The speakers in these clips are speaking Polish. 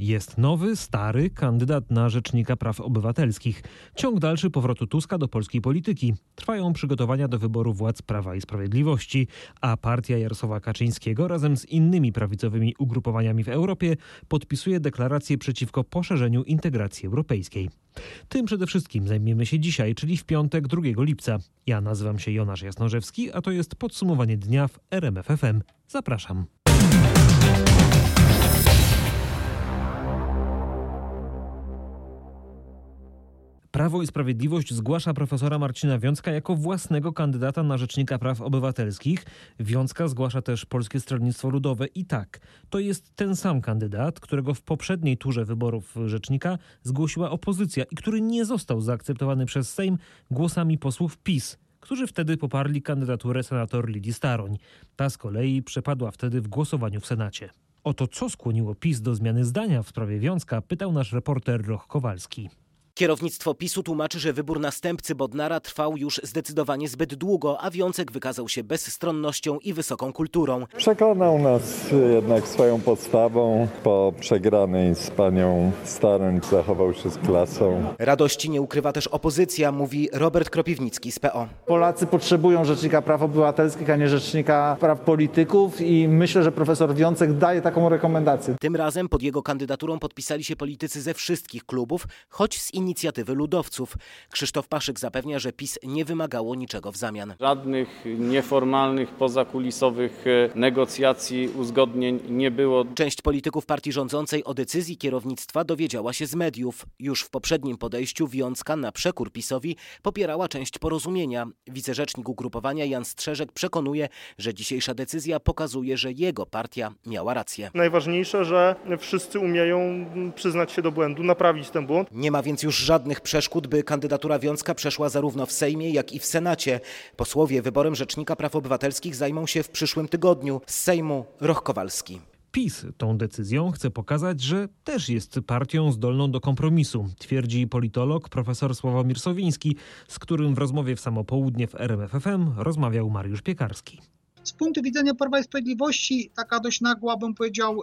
Jest nowy, stary kandydat na rzecznika praw obywatelskich. Ciąg dalszy powrotu Tuska do polskiej polityki. Trwają przygotowania do wyboru władz Prawa i Sprawiedliwości, a partia Jarosława Kaczyńskiego razem z innymi prawicowymi ugrupowaniami w Europie podpisuje deklarację przeciwko poszerzeniu integracji europejskiej. Tym przede wszystkim zajmiemy się dzisiaj, czyli w piątek 2 lipca. Ja nazywam się Jonasz Jasnorzewski, a to jest podsumowanie dnia w RMFFM. Zapraszam. Prawo i Sprawiedliwość zgłasza profesora Marcina Wiącka jako własnego kandydata na Rzecznika Praw Obywatelskich. Wiącka zgłasza też Polskie Stronnictwo Ludowe i tak, to jest ten sam kandydat, którego w poprzedniej turze wyborów Rzecznika zgłosiła opozycja i który nie został zaakceptowany przez Sejm głosami posłów PiS którzy wtedy poparli kandydaturę senator Lidii Staroń. Ta z kolei przepadła wtedy w głosowaniu w Senacie. O to, co skłoniło PiS do zmiany zdania w sprawie Wiązka, pytał nasz reporter Roch Kowalski. Kierownictwo PiSu tłumaczy, że wybór następcy Bodnara trwał już zdecydowanie zbyt długo, a Wiącek wykazał się bezstronnością i wysoką kulturą. Przekonał nas jednak swoją postawą. Po przegranej z panią Staroń zachował się z klasą. Radości nie ukrywa też opozycja, mówi Robert Kropiwnicki z PO. Polacy potrzebują rzecznika praw obywatelskich, a nie rzecznika praw polityków i myślę, że profesor Wiącek daje taką rekomendację. Tym razem pod jego kandydaturą podpisali się politycy ze wszystkich klubów, choć z inicjatywy ludowców. Krzysztof Paszyk zapewnia, że PiS nie wymagało niczego w zamian. Żadnych nieformalnych, pozakulisowych e, negocjacji, uzgodnień nie było. Część polityków partii rządzącej o decyzji kierownictwa dowiedziała się z mediów. Już w poprzednim podejściu Wiązka na przekór PiSowi popierała część porozumienia. Wicerzecznik ugrupowania Jan Strzeżek przekonuje, że dzisiejsza decyzja pokazuje, że jego partia miała rację. Najważniejsze, że wszyscy umieją przyznać się do błędu, naprawić ten błąd. Nie ma więc już żadnych przeszkód, by kandydatura Wiązka przeszła zarówno w Sejmie, jak i w Senacie. Posłowie wyborem Rzecznika Praw Obywatelskich zajmą się w przyszłym tygodniu. Z Sejmu Roch Kowalski. PiS tą decyzją chce pokazać, że też jest partią zdolną do kompromisu, twierdzi politolog profesor Sławomir Sowiński, z którym w rozmowie w samo południe w RMFFM rozmawiał Mariusz Piekarski. Z punktu widzenia Prawa i Sprawiedliwości taka dość nagła, bym powiedział,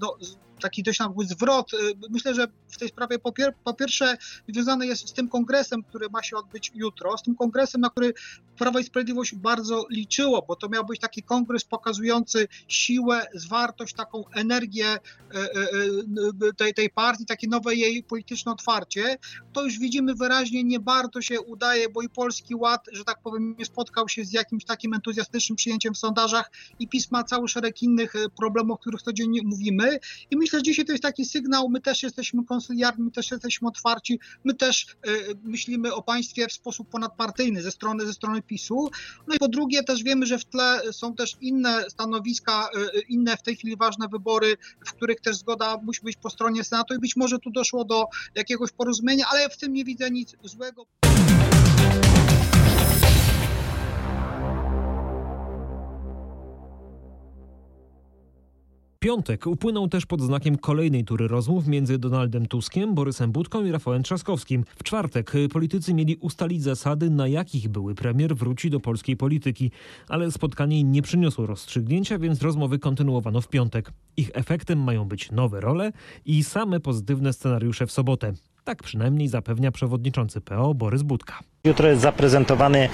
no, taki dość nagły zwrot. Myślę, że w tej sprawie po, pier po, pierwsze związane jest z tym kongresem, który ma się odbyć jutro, z tym kongresem, na który Prawo i Sprawiedliwość bardzo liczyło, bo to miał być taki kongres pokazujący siłę, zwartość, taką energię tej, tej partii, takie nowe jej polityczne otwarcie. To już widzimy wyraźnie, nie bardzo się udaje, bo i Polski Ład, że tak powiem, nie spotkał się z jakimś takim entuzjastycznym przyjęciem w sondażach i PiS ma cały szereg innych problemów, o których codziennie mówimy i myślę, że dzisiaj to jest taki sygnał, my też jesteśmy konsyliarni, my też jesteśmy otwarci, my też y, myślimy o państwie w sposób ponadpartyjny ze strony, ze strony PiSu. No i po drugie też wiemy, że w tle są też inne stanowiska, y, inne w tej chwili ważne wybory, w których też zgoda musi być po stronie Senatu i być może tu doszło do jakiegoś porozumienia, ale w tym nie widzę nic złego. Piątek upłynął też pod znakiem kolejnej tury rozmów między Donaldem Tuskiem, Borysem Budką i Rafałem Trzaskowskim. W czwartek politycy mieli ustalić zasady, na jakich były premier wróci do polskiej polityki, ale spotkanie nie przyniosło rozstrzygnięcia, więc rozmowy kontynuowano w piątek. Ich efektem mają być nowe role i same pozytywne scenariusze w sobotę. Tak przynajmniej zapewnia przewodniczący PO Borys Budka. Jutro jest zaprezentowany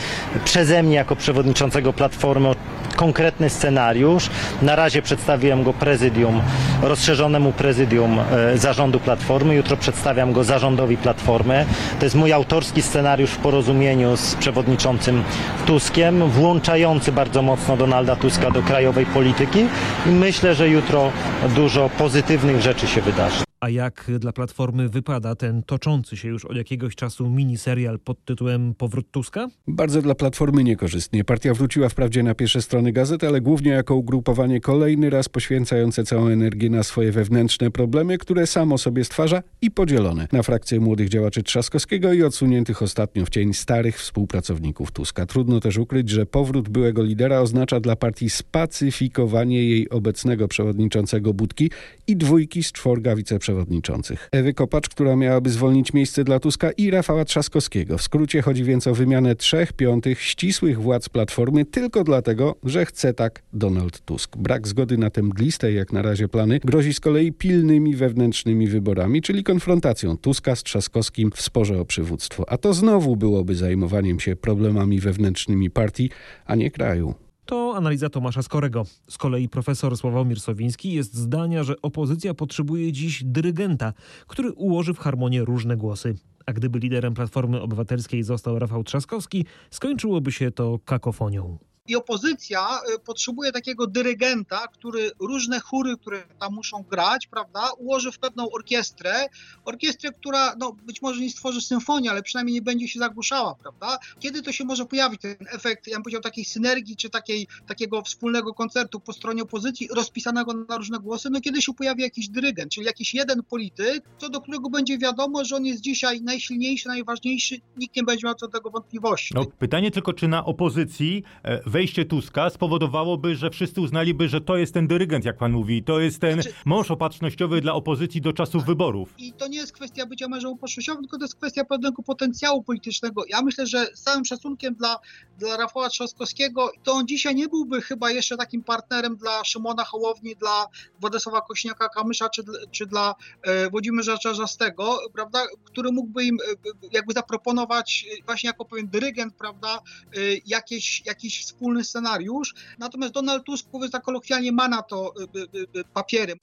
przeze mnie jako przewodniczącego Platformy konkretny scenariusz. Na razie przedstawiłem go prezydium, rozszerzonemu prezydium e, zarządu Platformy. Jutro przedstawiam go zarządowi Platformy. To jest mój autorski scenariusz w porozumieniu z przewodniczącym Tuskiem, włączający bardzo mocno Donalda Tuska do krajowej polityki i myślę, że jutro dużo pozytywnych rzeczy się wydarzy. A jak dla Platformy wypada ten toczący się już od jakiegoś czasu miniserial pod tytułem Powrót Tuska? Bardzo dla Platformy niekorzystnie. Partia wróciła wprawdzie na pierwsze strony gazet, ale głównie jako ugrupowanie kolejny raz poświęcające całą energię na swoje wewnętrzne problemy, które samo sobie stwarza i podzielone na frakcję młodych działaczy Trzaskowskiego i odsuniętych ostatnio w cień starych współpracowników Tuska. Trudno też ukryć, że powrót byłego lidera oznacza dla partii spacyfikowanie jej obecnego przewodniczącego Budki i dwójki z czworga wiceprzewodniczących przewodniczących. Ewy Kopacz, która miałaby zwolnić miejsce dla Tuska i Rafała Trzaskowskiego. W skrócie chodzi więc o wymianę trzech piątych ścisłych władz Platformy tylko dlatego, że chce tak Donald Tusk. Brak zgody na te mgliste jak na razie plany grozi z kolei pilnymi wewnętrznymi wyborami, czyli konfrontacją Tuska z Trzaskowskim w sporze o przywództwo. A to znowu byłoby zajmowaniem się problemami wewnętrznymi partii, a nie kraju. To analiza Tomasza Skorego. Z kolei profesor Sławomir Sowiński jest zdania, że opozycja potrzebuje dziś dyrygenta, który ułoży w harmonię różne głosy. A gdyby liderem Platformy Obywatelskiej został Rafał Trzaskowski, skończyłoby się to kakofonią i opozycja y, potrzebuje takiego dyrygenta, który różne chóry, które tam muszą grać, prawda, ułoży w pewną orkiestrę, orkiestrę, która no, być może nie stworzy symfonii, ale przynajmniej nie będzie się zagłuszała, prawda. Kiedy to się może pojawić, ten efekt, ja bym powiedział, takiej synergii, czy takiej, takiego wspólnego koncertu po stronie opozycji, rozpisanego na różne głosy, no kiedy się pojawi jakiś dyrygent, czyli jakiś jeden polityk, co do którego będzie wiadomo, że on jest dzisiaj najsilniejszy, najważniejszy, nikt nie będzie miał co do tego wątpliwości. No, pytanie tylko, czy na opozycji e, wejście Tuska spowodowałoby, że wszyscy uznaliby, że to jest ten dyrygent, jak pan mówi, to jest ten znaczy, mąż opatrznościowy dla opozycji do czasów wyborów. I to nie jest kwestia bycia mężem opatrznościowym, tylko to jest kwestia pewnego potencjału politycznego. Ja myślę, że z całym szacunkiem dla, dla Rafała Trzaskowskiego, to on dzisiaj nie byłby chyba jeszcze takim partnerem dla Szymona Hołowni, dla Władysława Kośniaka-Kamysza, czy, czy dla e, Włodzimierza Czarzastego, prawda, który mógłby im e, jakby zaproponować e, właśnie jako pewien dyrygent, prawda, e, jakieś, jakiś wspólny scenariusz. Natomiast Donald Tusk, mówiąc tak kolokwialnie, ma na to y, y, y, papiery.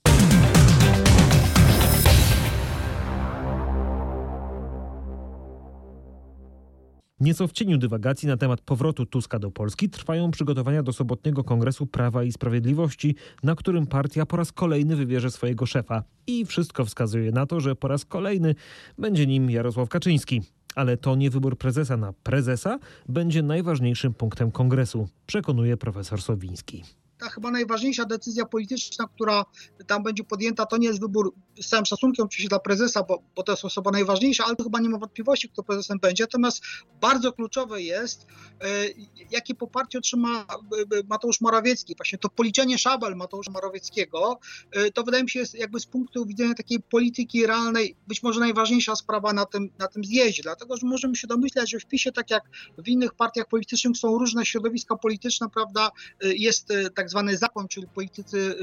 Nieco w cieniu dywagacji na temat powrotu Tuska do Polski trwają przygotowania do sobotniego Kongresu Prawa i Sprawiedliwości, na którym partia po raz kolejny wybierze swojego szefa. I wszystko wskazuje na to, że po raz kolejny będzie nim Jarosław Kaczyński. Ale to nie wybór prezesa na prezesa będzie najważniejszym punktem kongresu, przekonuje profesor Sowiński ta chyba najważniejsza decyzja polityczna, która tam będzie podjęta, to nie jest wybór z całym szacunkiem oczywiście dla prezesa, bo, bo to jest osoba najważniejsza, ale chyba nie ma wątpliwości, kto prezesem będzie. Natomiast bardzo kluczowe jest, e, jakie poparcie otrzyma e, Mateusz Morawiecki. Właśnie to policzenie szabel Mateusza Morawieckiego, e, to wydaje mi się jest jakby z punktu widzenia takiej polityki realnej, być może najważniejsza sprawa na tym, na tym zjeździe, dlatego że możemy się domyślać, że w PiSie, tak jak w innych partiach politycznych są różne środowiska polityczne, prawda, jest tak zwany zakon, czyli politycy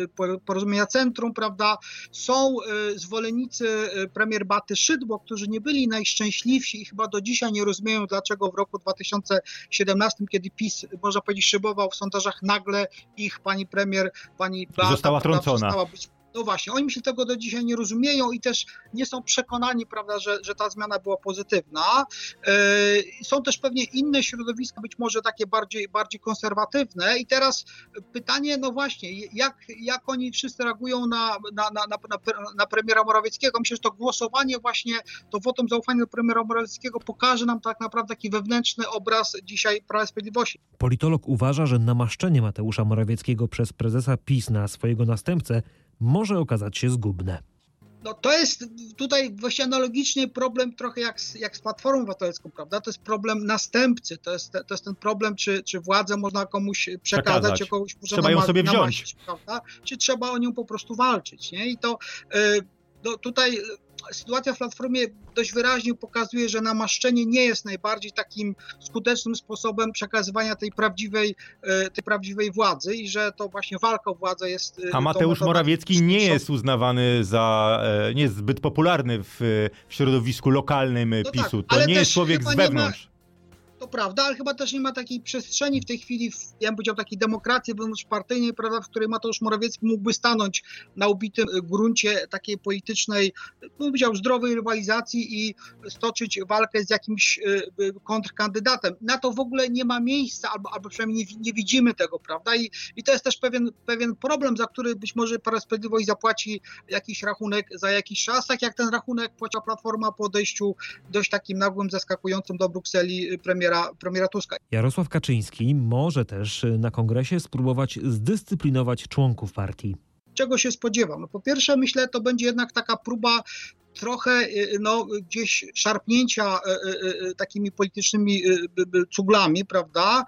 porozumienia centrum, prawda, są zwolennicy e, premier Baty Szydło, którzy nie byli najszczęśliwsi i chyba do dzisiaj nie rozumieją, dlaczego w roku 2017, kiedy PiS, można powiedzieć, szybował w sondażach, nagle ich pani premier, pani została trącona. Przestała być no właśnie, oni się tego do dzisiaj nie rozumieją i też nie są przekonani, prawda, że, że ta zmiana była pozytywna. Yy, są też pewnie inne środowiska, być może takie bardziej, bardziej konserwatywne. I teraz pytanie, no właśnie, jak, jak oni wszyscy reagują na, na, na, na, na premiera Morawieckiego? Myślę, że to głosowanie właśnie, to wotum zaufania do premiera Morawieckiego pokaże nam tak naprawdę taki wewnętrzny obraz dzisiaj Prawa Sprawiedliwości. Politolog uważa, że namaszczenie Mateusza Morawieckiego przez prezesa PiS na swojego następcę może okazać się zgubne. No to jest tutaj właśnie analogiczny problem trochę jak z, jak z Platformą Obywatelską, prawda? To jest problem następcy, to jest, to jest ten problem, czy, czy władzę można komuś przekazać, przekazać. czy kogoś można Trzeba ją sobie wziąć. prawda? Czy trzeba o nią po prostu walczyć, nie? I to y, no tutaj sytuacja w Platformie dość wyraźnie pokazuje, że namaszczenie nie jest najbardziej takim skutecznym sposobem przekazywania tej prawdziwej, e, tej prawdziwej władzy i że to właśnie walka o władzę jest... E, A Mateusz Morawiecki nie jest uznawany za, e, nie jest zbyt popularny w, w środowisku lokalnym no tak, PiSu. Tak, to nie jest człowiek z wewnątrz prawda, ale chyba też nie ma takiej przestrzeni w tej chwili, w, ja bym powiedział, takiej demokracji wewnątrzpartyjnej, prawda, w której Mateusz Morawiecki mógłby stanąć na ubitym gruncie takiej politycznej, bym powiedział, zdrowej rywalizacji i stoczyć walkę z jakimś y, y, kontrkandydatem. Na to w ogóle nie ma miejsca, albo, albo przynajmniej nie, nie widzimy tego, prawda? I, I to jest też pewien, pewien problem, za który być może Prawo Sprawiedliwość zapłaci jakiś rachunek za jakiś czas, tak jak ten rachunek płaciła Platforma po odejściu dość takim nagłym, zaskakującym do Brukseli premiera premiera, premiera Tuska. Jarosław Kaczyński może też na kongresie spróbować zdyscyplinować członków partii czego się spodziewam? No po pierwsze, myślę, to będzie jednak taka próba trochę y, no, gdzieś szarpnięcia y, y, takimi politycznymi cuglami, prawda?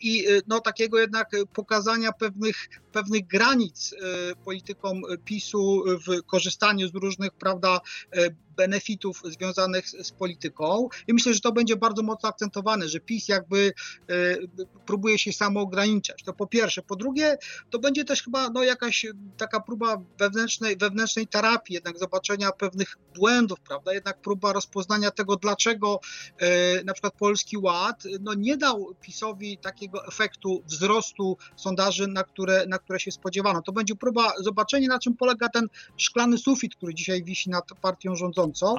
I no, takiego jednak pokazania pewnych pewnych granic politykom PiSu w korzystaniu z różnych, prawda, benefitów związanych z, polityką. I myślę, że to będzie bardzo mocno akcentowane, że PiS jakby y, próbuje się samo ograniczać. To po pierwsze. Po drugie, to będzie też chyba no, jakaś taka próba wewnętrznej, wewnętrznej terapii, jednak zobaczenia pewnych błędów, prawda? Jednak próba rozpoznania tego, dlaczego y, na przykład Polski Ład no, nie dał PiSowi takiego efektu wzrostu sondaży, na które, na które się spodziewano. To będzie próba zobaczenia, na czym polega ten szklany sufit, który dzisiaj wisi nad partią rządzącą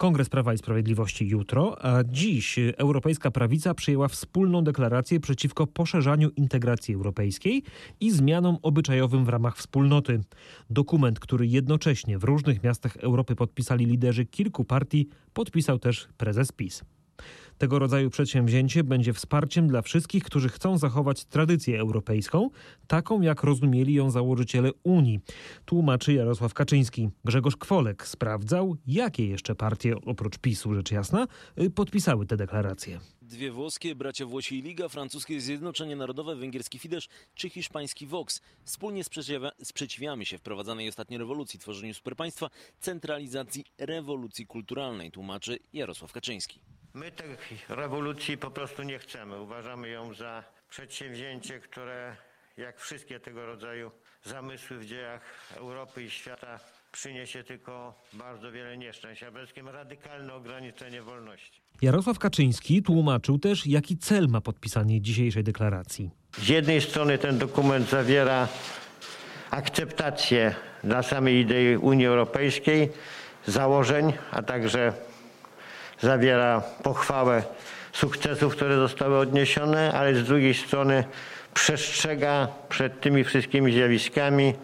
Kongres Prawa i Sprawiedliwości jutro, a dziś Europejska Prawica przyjęła wspólną deklarację przeciwko poszerzaniu integracji europejskiej i zmianom obyczajowym w ramach wspólnoty. Dokument, który jednocześnie w różnych miastach Europy podpisali liderzy kilku partii, podpisał też prezes PiS. Tego rodzaju przedsięwzięcie będzie wsparciem dla wszystkich, którzy chcą zachować tradycję europejską, taką jak rozumieli ją założyciele Unii. Tłumaczy Jarosław Kaczyński. Grzegorz Kwolek sprawdzał, jakie jeszcze partie, oprócz PiSu rzecz jasna, y, podpisały te deklaracje dwie włoskie, bracia Włosi i Liga, francuskie Zjednoczenie Narodowe, węgierski Fidesz czy hiszpański Vox. Wspólnie sprzeciwia, sprzeciwiamy się wprowadzanej ostatnio rewolucji, tworzeniu superpaństwa, centralizacji, rewolucji kulturalnej, tłumaczy Jarosław Kaczyński. My tej rewolucji po prostu nie chcemy. Uważamy ją za przedsięwzięcie, które jak wszystkie tego rodzaju zamysły w dziejach Europy i świata przyniesie tylko bardzo wiele nieszczęść, a przede radykalne ograniczenie wolności. Jarosław Kaczyński tłumaczył też, jaki cel ma podpisanie dzisiejszej deklaracji. Z jednej strony ten dokument zawiera akceptację dla samej idei Unii Europejskiej, założeń, a także zawiera pochwałę sukcesów, które zostały odniesione, ale z drugiej strony przestrzega przed tymi wszystkimi zjawiskami,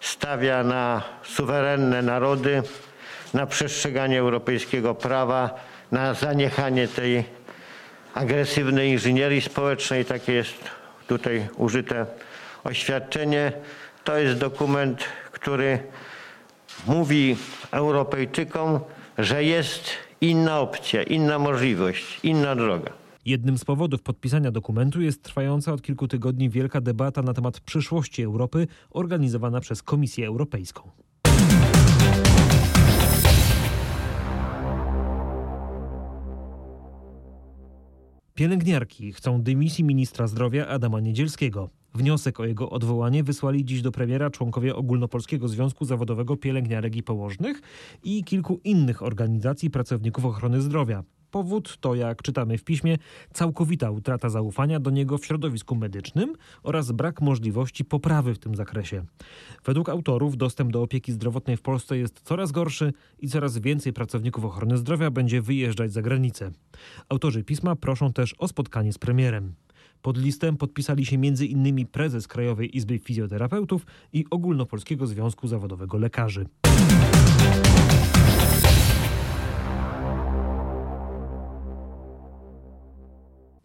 stawia na suwerenne narody, na przestrzeganie europejskiego prawa, na zaniechanie tej agresywnej inżynierii społecznej. Takie jest tutaj użyte oświadczenie. To jest dokument, który mówi Europejczykom, że jest inna opcja, inna możliwość, inna droga. Jednym z powodów podpisania dokumentu jest trwająca od kilku tygodni wielka debata na temat przyszłości Europy organizowana przez Komisję Europejską. Pielęgniarki chcą dymisji ministra zdrowia Adama Niedzielskiego. Wniosek o jego odwołanie wysłali dziś do premiera członkowie Ogólnopolskiego Związku Zawodowego Pielęgniarek i Położnych i kilku innych organizacji pracowników ochrony zdrowia. Powód to, jak czytamy w piśmie, całkowita utrata zaufania do niego w środowisku medycznym oraz brak możliwości poprawy w tym zakresie. Według autorów dostęp do opieki zdrowotnej w Polsce jest coraz gorszy i coraz więcej pracowników ochrony zdrowia będzie wyjeżdżać za granicę. Autorzy pisma proszą też o spotkanie z premierem. Pod listem podpisali się m.in. prezes Krajowej Izby Fizjoterapeutów i Ogólnopolskiego Związku Zawodowego Lekarzy.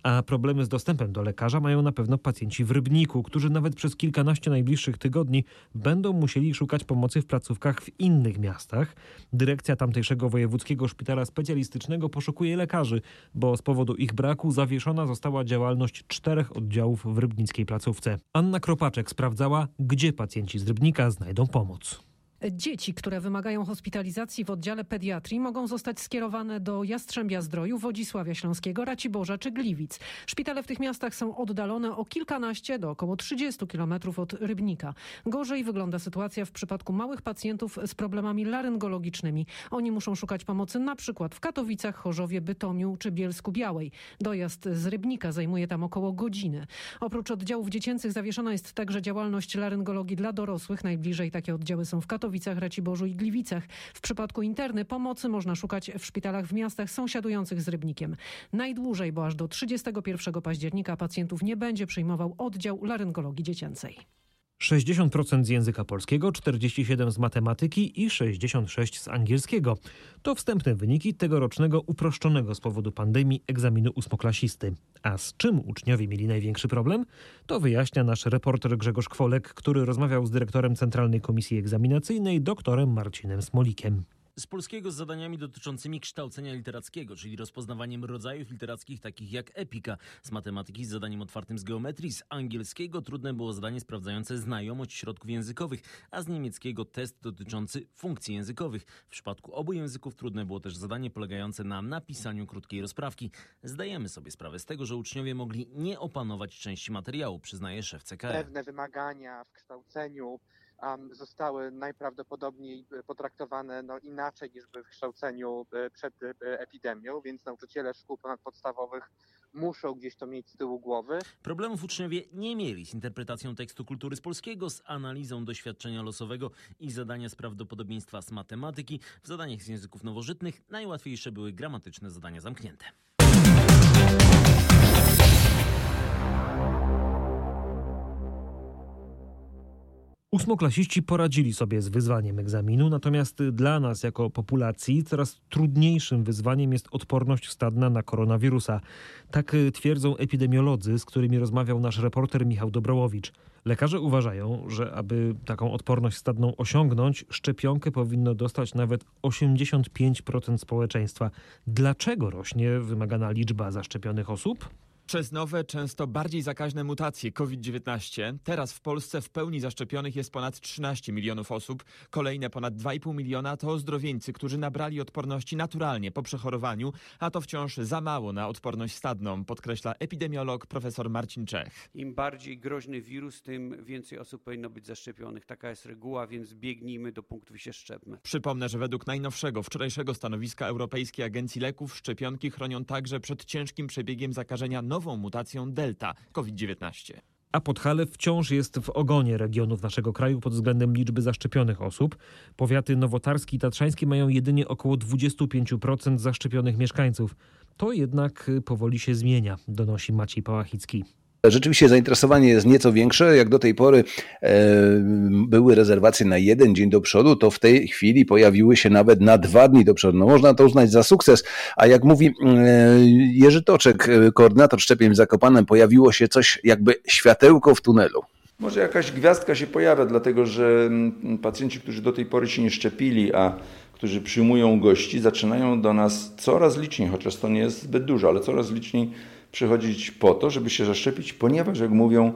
A problemy z dostępem do lekarza mają na pewno pacjenci w Rybniku, którzy nawet przez kilkanaście najbliższych tygodni będą musieli szukać pomocy w placówkach w innych miastach. Dyrekcja tamtejszego wojewódzkiego szpitala specjalistycznego poszukuje lekarzy, bo z powodu ich braku zawieszona została działalność czterech oddziałów w rybnickiej placówce. Anna Kropaczek sprawdzała, gdzie pacjenci z Rybnika znajdą pomoc. Dzieci, które wymagają hospitalizacji w oddziale pediatrii mogą zostać skierowane do Jastrzębia Zdroju, Wodzisławia Śląskiego, Raciborza czy Gliwic. Szpitale w tych miastach są oddalone o kilkanaście do około 30 kilometrów od Rybnika. Gorzej wygląda sytuacja w przypadku małych pacjentów z problemami laryngologicznymi. Oni muszą szukać pomocy na przykład w Katowicach, Chorzowie, Bytomiu czy Bielsku Białej. Dojazd z Rybnika zajmuje tam około godziny. Oprócz oddziałów dziecięcych zawieszona jest także działalność laryngologii dla dorosłych. Najbliżej takie oddziały są w Katowicach. Katowicach, Raciborzu i Gliwicach. W przypadku interny pomocy można szukać w szpitalach w miastach sąsiadujących z Rybnikiem. Najdłużej, bo aż do 31 października pacjentów nie będzie przyjmował oddział laryngologii dziecięcej. 60% z języka polskiego, 47% z matematyki i 66% z angielskiego. To wstępne wyniki tegorocznego uproszczonego z powodu pandemii egzaminu ósmoklasisty. A z czym uczniowie mieli największy problem? To wyjaśnia nasz reporter Grzegorz Kwolek, który rozmawiał z dyrektorem Centralnej Komisji Egzaminacyjnej, doktorem Marcinem Smolikiem. Z polskiego z zadaniami dotyczącymi kształcenia literackiego, czyli rozpoznawaniem rodzajów literackich takich jak epika. Z matematyki z zadaniem otwartym z geometrii. Z angielskiego trudne było zadanie sprawdzające znajomość środków językowych, a z niemieckiego test dotyczący funkcji językowych. W przypadku obu języków trudne było też zadanie polegające na napisaniu krótkiej rozprawki. Zdajemy sobie sprawę z tego, że uczniowie mogli nie opanować części materiału, przyznaje szef CKR. Pewne wymagania w kształceniu zostały najprawdopodobniej potraktowane no, inaczej niż w kształceniu e, przed e, epidemią, więc nauczyciele szkół ponadpodstawowych muszą gdzieś to mieć z tyłu głowy. Problemów uczniowie nie mieli z interpretacją tekstu kultury z polskiego, z analizą doświadczenia losowego i zadania z prawdopodobieństwa z matematyki. W zadaniach z języków nowożytnych najłatwiejsze były gramatyczne zadania zamknięte. Ósmoklasiści poradzili sobie z wyzwaniem egzaminu, natomiast dla nas jako populacji coraz trudniejszym wyzwaniem jest odporność stadna na koronawirusa. Tak twierdzą epidemiolodzy, z którymi rozmawiał nasz reporter Michał Dobrołowicz. Lekarze uważają, że aby taką odporność stadną osiągnąć, szczepionkę powinno dostać nawet 85% społeczeństwa. Dlaczego rośnie wymagana liczba zaszczepionych osób? Przez nowe, często bardziej zakaźne mutacje COVID-19 teraz w Polsce w pełni zaszczepionych jest ponad 13 milionów osób. Kolejne ponad 2,5 miliona to ozdrowieńcy, którzy nabrali odporności naturalnie po przechorowaniu, a to wciąż za mało na odporność stadną, podkreśla epidemiolog profesor Marcin Czech. Im bardziej groźny wirus, tym więcej osób powinno być zaszczepionych. Taka jest reguła, więc biegnijmy do punktów i się szczepmy. Przypomnę, że według najnowszego, wczorajszego stanowiska Europejskiej Agencji Leków szczepionki chronią także przed ciężkim przebiegiem zakażenia nową nową mutacją Delta COVID-19. A Podhalew wciąż jest w ogonie regionów naszego kraju pod względem liczby zaszczepionych osób. Powiaty nowotarski i tatrzańskie mają jedynie około 25% zaszczepionych mieszkańców. To jednak powoli się zmienia, donosi Maciej Pałachicki. Rzeczywiście zainteresowanie jest nieco większe. Jak do tej pory e, były rezerwacje na jeden dzień do przodu, to w tej chwili pojawiły się nawet na dwa dni do przodu. No, można to uznać za sukces, a jak mówi e, Jerzy Toczek, e, koordynator szczepień w Zakopanem, pojawiło się coś jakby światełko w tunelu. Może jakaś gwiazdka się pojawia, dlatego że mm, pacjenci, którzy do tej pory się nie szczepili, a którzy przyjmują gości, zaczynają do nas coraz liczniej, chociaż to nie jest zbyt dużo, ale coraz liczniej przychodzić po to, żeby się zaszczepić, ponieważ, jak mówią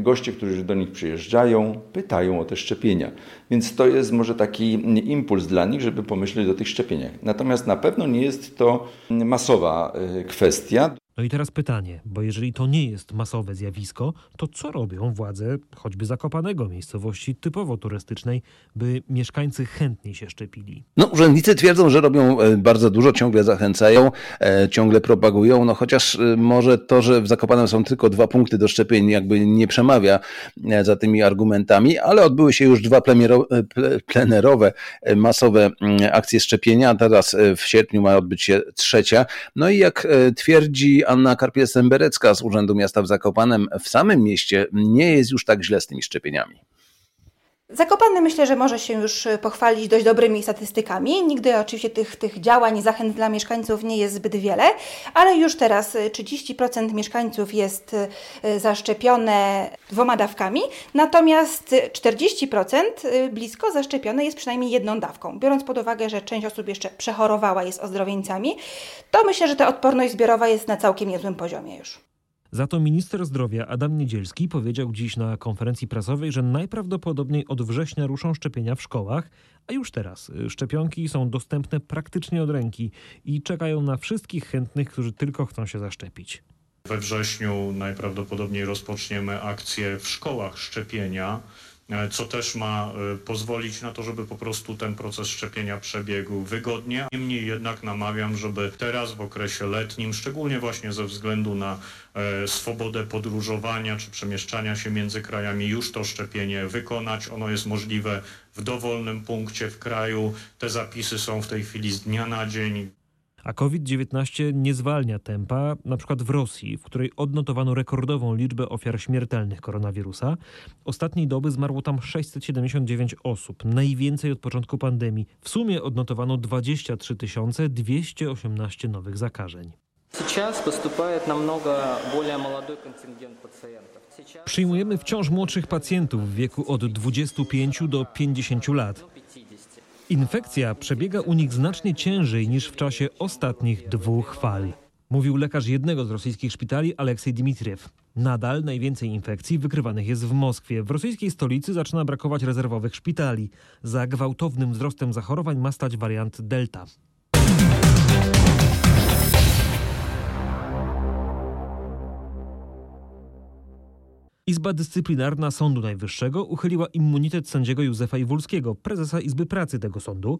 goście, którzy do nich przyjeżdżają, pytają o te szczepienia. Więc to jest może taki impuls dla nich, żeby pomyśleć o tych szczepieniach. Natomiast na pewno nie jest to masowa e, kwestia. No i teraz pytanie, bo jeżeli to nie jest masowe zjawisko, to co robią władze choćby Zakopanego, miejscowości typowo turystycznej, by mieszkańcy chętniej się szczepili? No, urzędnicy twierdzą, że robią e, bardzo dużo, ciągle zachęcają, e, ciągle propagują, no chociaż e, może to, że w Zakopanem są tylko dwa punkty do szczepień, jakby nie przemawia za tymi argumentami, ale odbyły się już dwa plenerowe, masowe mm, akcje szczepienia, teraz w sierpniu ma odbyć się trzecia. No i jak twierdzi Anna Karpiel-Semberecka z Urzędu Miasta w Zakopanem w samym mieście nie jest już tak źle z tymi szczepieniami. Zakopany myślę, że może się już pochwalić dość dobrymi statystykami. Nigdy oczywiście tych, tych działań zachęt dla mieszkańców nie jest zbyt wiele, ale już teraz 30% mieszkańców jest y, zaszczepione dwoma dawkami, natomiast 40% y, blisko zaszczepione jest przynajmniej jedną dawką. Biorąc pod uwagę, że część osób jeszcze przechorowała, jest ozdrowieńcami, to myślę, że ta odporność zbiorowa jest na całkiem niezłym poziomie już. Za to minister zdrowia Adam Niedzielski powiedział dziś na konferencji prasowej, że najprawdopodobniej od września ruszą szczepienia w szkołach, a już teraz y, szczepionki są dostępne praktycznie od ręki i czekają na wszystkich chętnych, którzy tylko chcą się zaszczepić. We wrześniu najprawdopodobniej rozpoczniemy akcję w szkołach szczepienia. E, co też ma e, pozwolić na to, żeby po prostu ten proces szczepienia przebiegł wygodnie. Niemniej jednak namawiam, żeby teraz w okresie letnim, szczególnie właśnie ze względu na e, swobodę podróżowania czy przemieszczania się między krajami, już to szczepienie wykonać. Ono jest możliwe w dowolnym punkcie w kraju. Te zapisy są w tej chwili z dnia na dzień. A COVID-19 nie zwalnia tempa, na przykład w Rosji, w której odnotowano rekordową liczbę ofiar śmiertelnych koronawirusa. Ostatniej doby zmarło tam 679 osób, najwięcej od początku pandemii. W sumie odnotowano 23 218 nowych zakażeń. Przyjmujemy wciąż młodszych pacjentów w wieku od 25 do 50 lat. Infekcja przebiega u nich znacznie ciężej niż w czasie ostatnich dwóch fal. Mówił lekarz jednego z rosyjskich szpitali Aleksiej Dmitriew. Nadal najwięcej infekcji wykrywanych jest w Moskwie. W rosyjskiej stolicy zaczyna brakować rezerwowych szpitali. Za gwałtownym wzrostem zachorowań ma stać wariant Delta. Izba Dyscyplinarna Sądu Najwyższego uchyliła immunitet sędziego Józefa Iwulskiego, prezesa Izby Pracy tego sądu.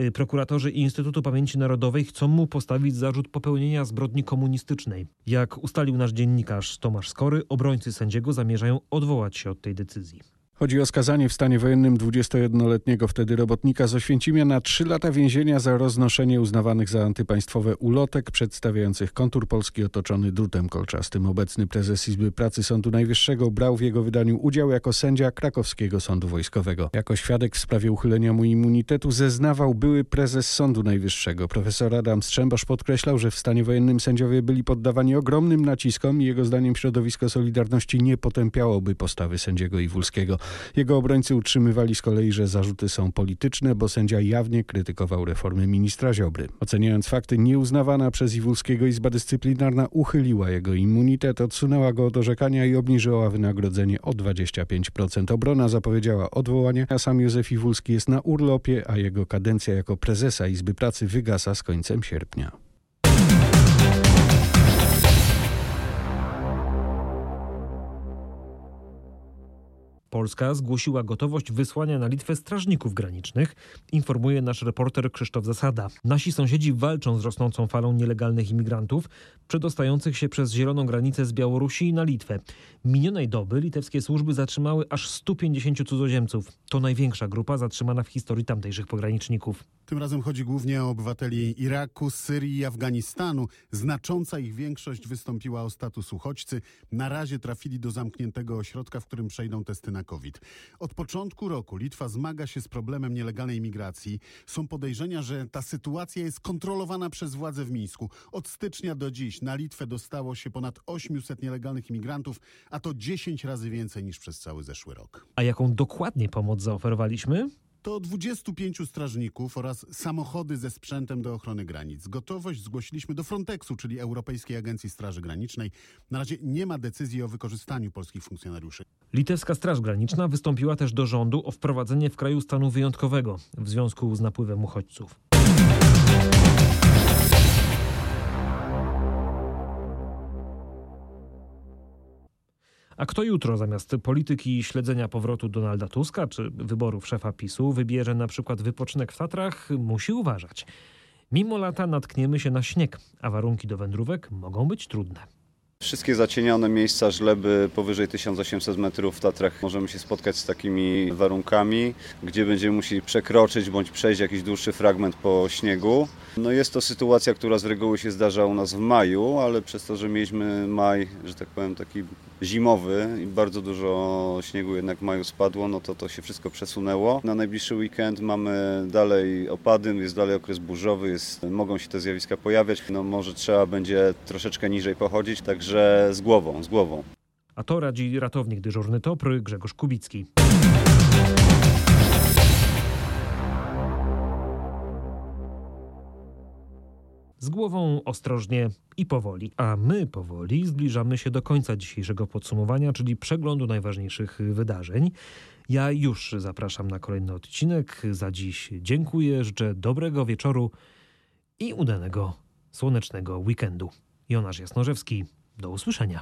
Y, prokuratorzy Instytutu Pamięci Narodowej chcą mu postawić zarzut popełnienia zbrodni komunistycznej. Jak ustalił nasz dziennikarz Tomasz Skory, obrońcy sędziego zamierzają odwołać się od tej decyzji. Chodzi o skazanie w stanie wojennym 21-letniego wtedy robotnika z Oświęcimia na 3 lata więzienia za roznoszenie uznawanych za antypaństwowe ulotek przedstawiających kontur Polski otoczony drutem kolczastym. Obecny prezes Izby Pracy Sądu Najwyższego brał w jego wydaniu udział jako sędzia krakowskiego sądu wojskowego. Jako świadek w sprawie uchylenia mu immunitetu zeznawał były prezes Sądu Najwyższego. Profesor Adam Strzembosz podkreślał, że w stanie wojennym sędziowie byli poddawani ogromnym naciskom i jego zdaniem środowisko Solidarności nie potępiałoby postawy sędziego Iwulskiego. Jego obrońcy utrzymywali z kolei, że zarzuty są polityczne, bo sędzia jawnie krytykował reformy ministra Ziobry. Oceniając fakty, nieuznawana przez Iwulskiego Izba Dyscyplinarna uchyliła jego immunitet, odsunęła go od orzekania i obniżyła wynagrodzenie o 25%. Obrona zapowiedziała odwołanie, a sam Józef Iwulski jest na urlopie, a jego kadencja jako prezesa Izby Pracy wygasa z końcem sierpnia. Polska zgłosiła gotowość wysłania na Litwę strażników granicznych, informuje nasz reporter Krzysztof Zasada. Nasi sąsiedzi walczą z rosnącą falą nielegalnych imigrantów, przedostających się przez zieloną granicę z Białorusi na Litwę. Minionej doby litewskie służby zatrzymały aż 150 cudzoziemców. To największa grupa zatrzymana w historii tamtejszych pograniczników. Tym razem chodzi głównie o obywateli Iraku, Syrii i Afganistanu. Znacząca ich większość wystąpiła o status uchodźcy. Na razie trafili do zamkniętego ośrodka, w którym przejdą testy na COVID. Od początku roku Litwa zmaga się z problemem nielegalnej migracji. Są podejrzenia, że ta sytuacja jest kontrolowana przez władze w Mińsku. Od stycznia do dziś na Litwę dostało się ponad 800 nielegalnych imigrantów, a to 10 razy więcej niż przez cały zeszły rok. A jaką dokładnie pomoc zaoferowaliśmy? To 25 strażników oraz samochody ze sprzętem do ochrony granic. Gotowość zgłosiliśmy do Frontexu, czyli Europejskiej Agencji Straży Granicznej. Na razie nie ma decyzji o wykorzystaniu polskich funkcjonariuszy. Litewska Straż Graniczna wystąpiła też do rządu o wprowadzenie w kraju stanu wyjątkowego w związku z napływem uchodźców. A kto jutro zamiast polityki śledzenia powrotu Donalda Tuska czy wyborów szefa PiSu wybierze na przykład wypoczynek w Tatrach, musi uważać. Mimo lata natkniemy się na śnieg, a warunki do wędrówek mogą być trudne. Wszystkie zacienione miejsca, żleby powyżej 1800 metrów w Tatrach możemy się spotkać z takimi warunkami, gdzie będziemy musieli przekroczyć bądź przejść jakiś dłuższy fragment po śniegu. No jest to sytuacja, która z reguły się zdarza u nas w maju, ale przez to, że mieliśmy maj, że tak powiem, taki zimowy i bardzo dużo śniegu jednak w maju spadło, no to to się wszystko przesunęło. Na najbliższy weekend mamy dalej opady, jest dalej okres burzowy, jest, mogą się te zjawiska pojawiać. No może trzeba będzie troszeczkę niżej pochodzić, także z głową, z głową. A to radzi ratownik dyżurny TOPR Grzegorz Kubicki. z głową ostrożnie i powoli. A my powoli zbliżamy się do końca dzisiejszego podsumowania, czyli przeglądu najważniejszych wydarzeń. Ja już zapraszam na kolejny odcinek. Za dziś dziękuję, życzę dobrego wieczoru i udanego słonecznego weekendu. Jonasz Jasnorzewski, do usłyszenia.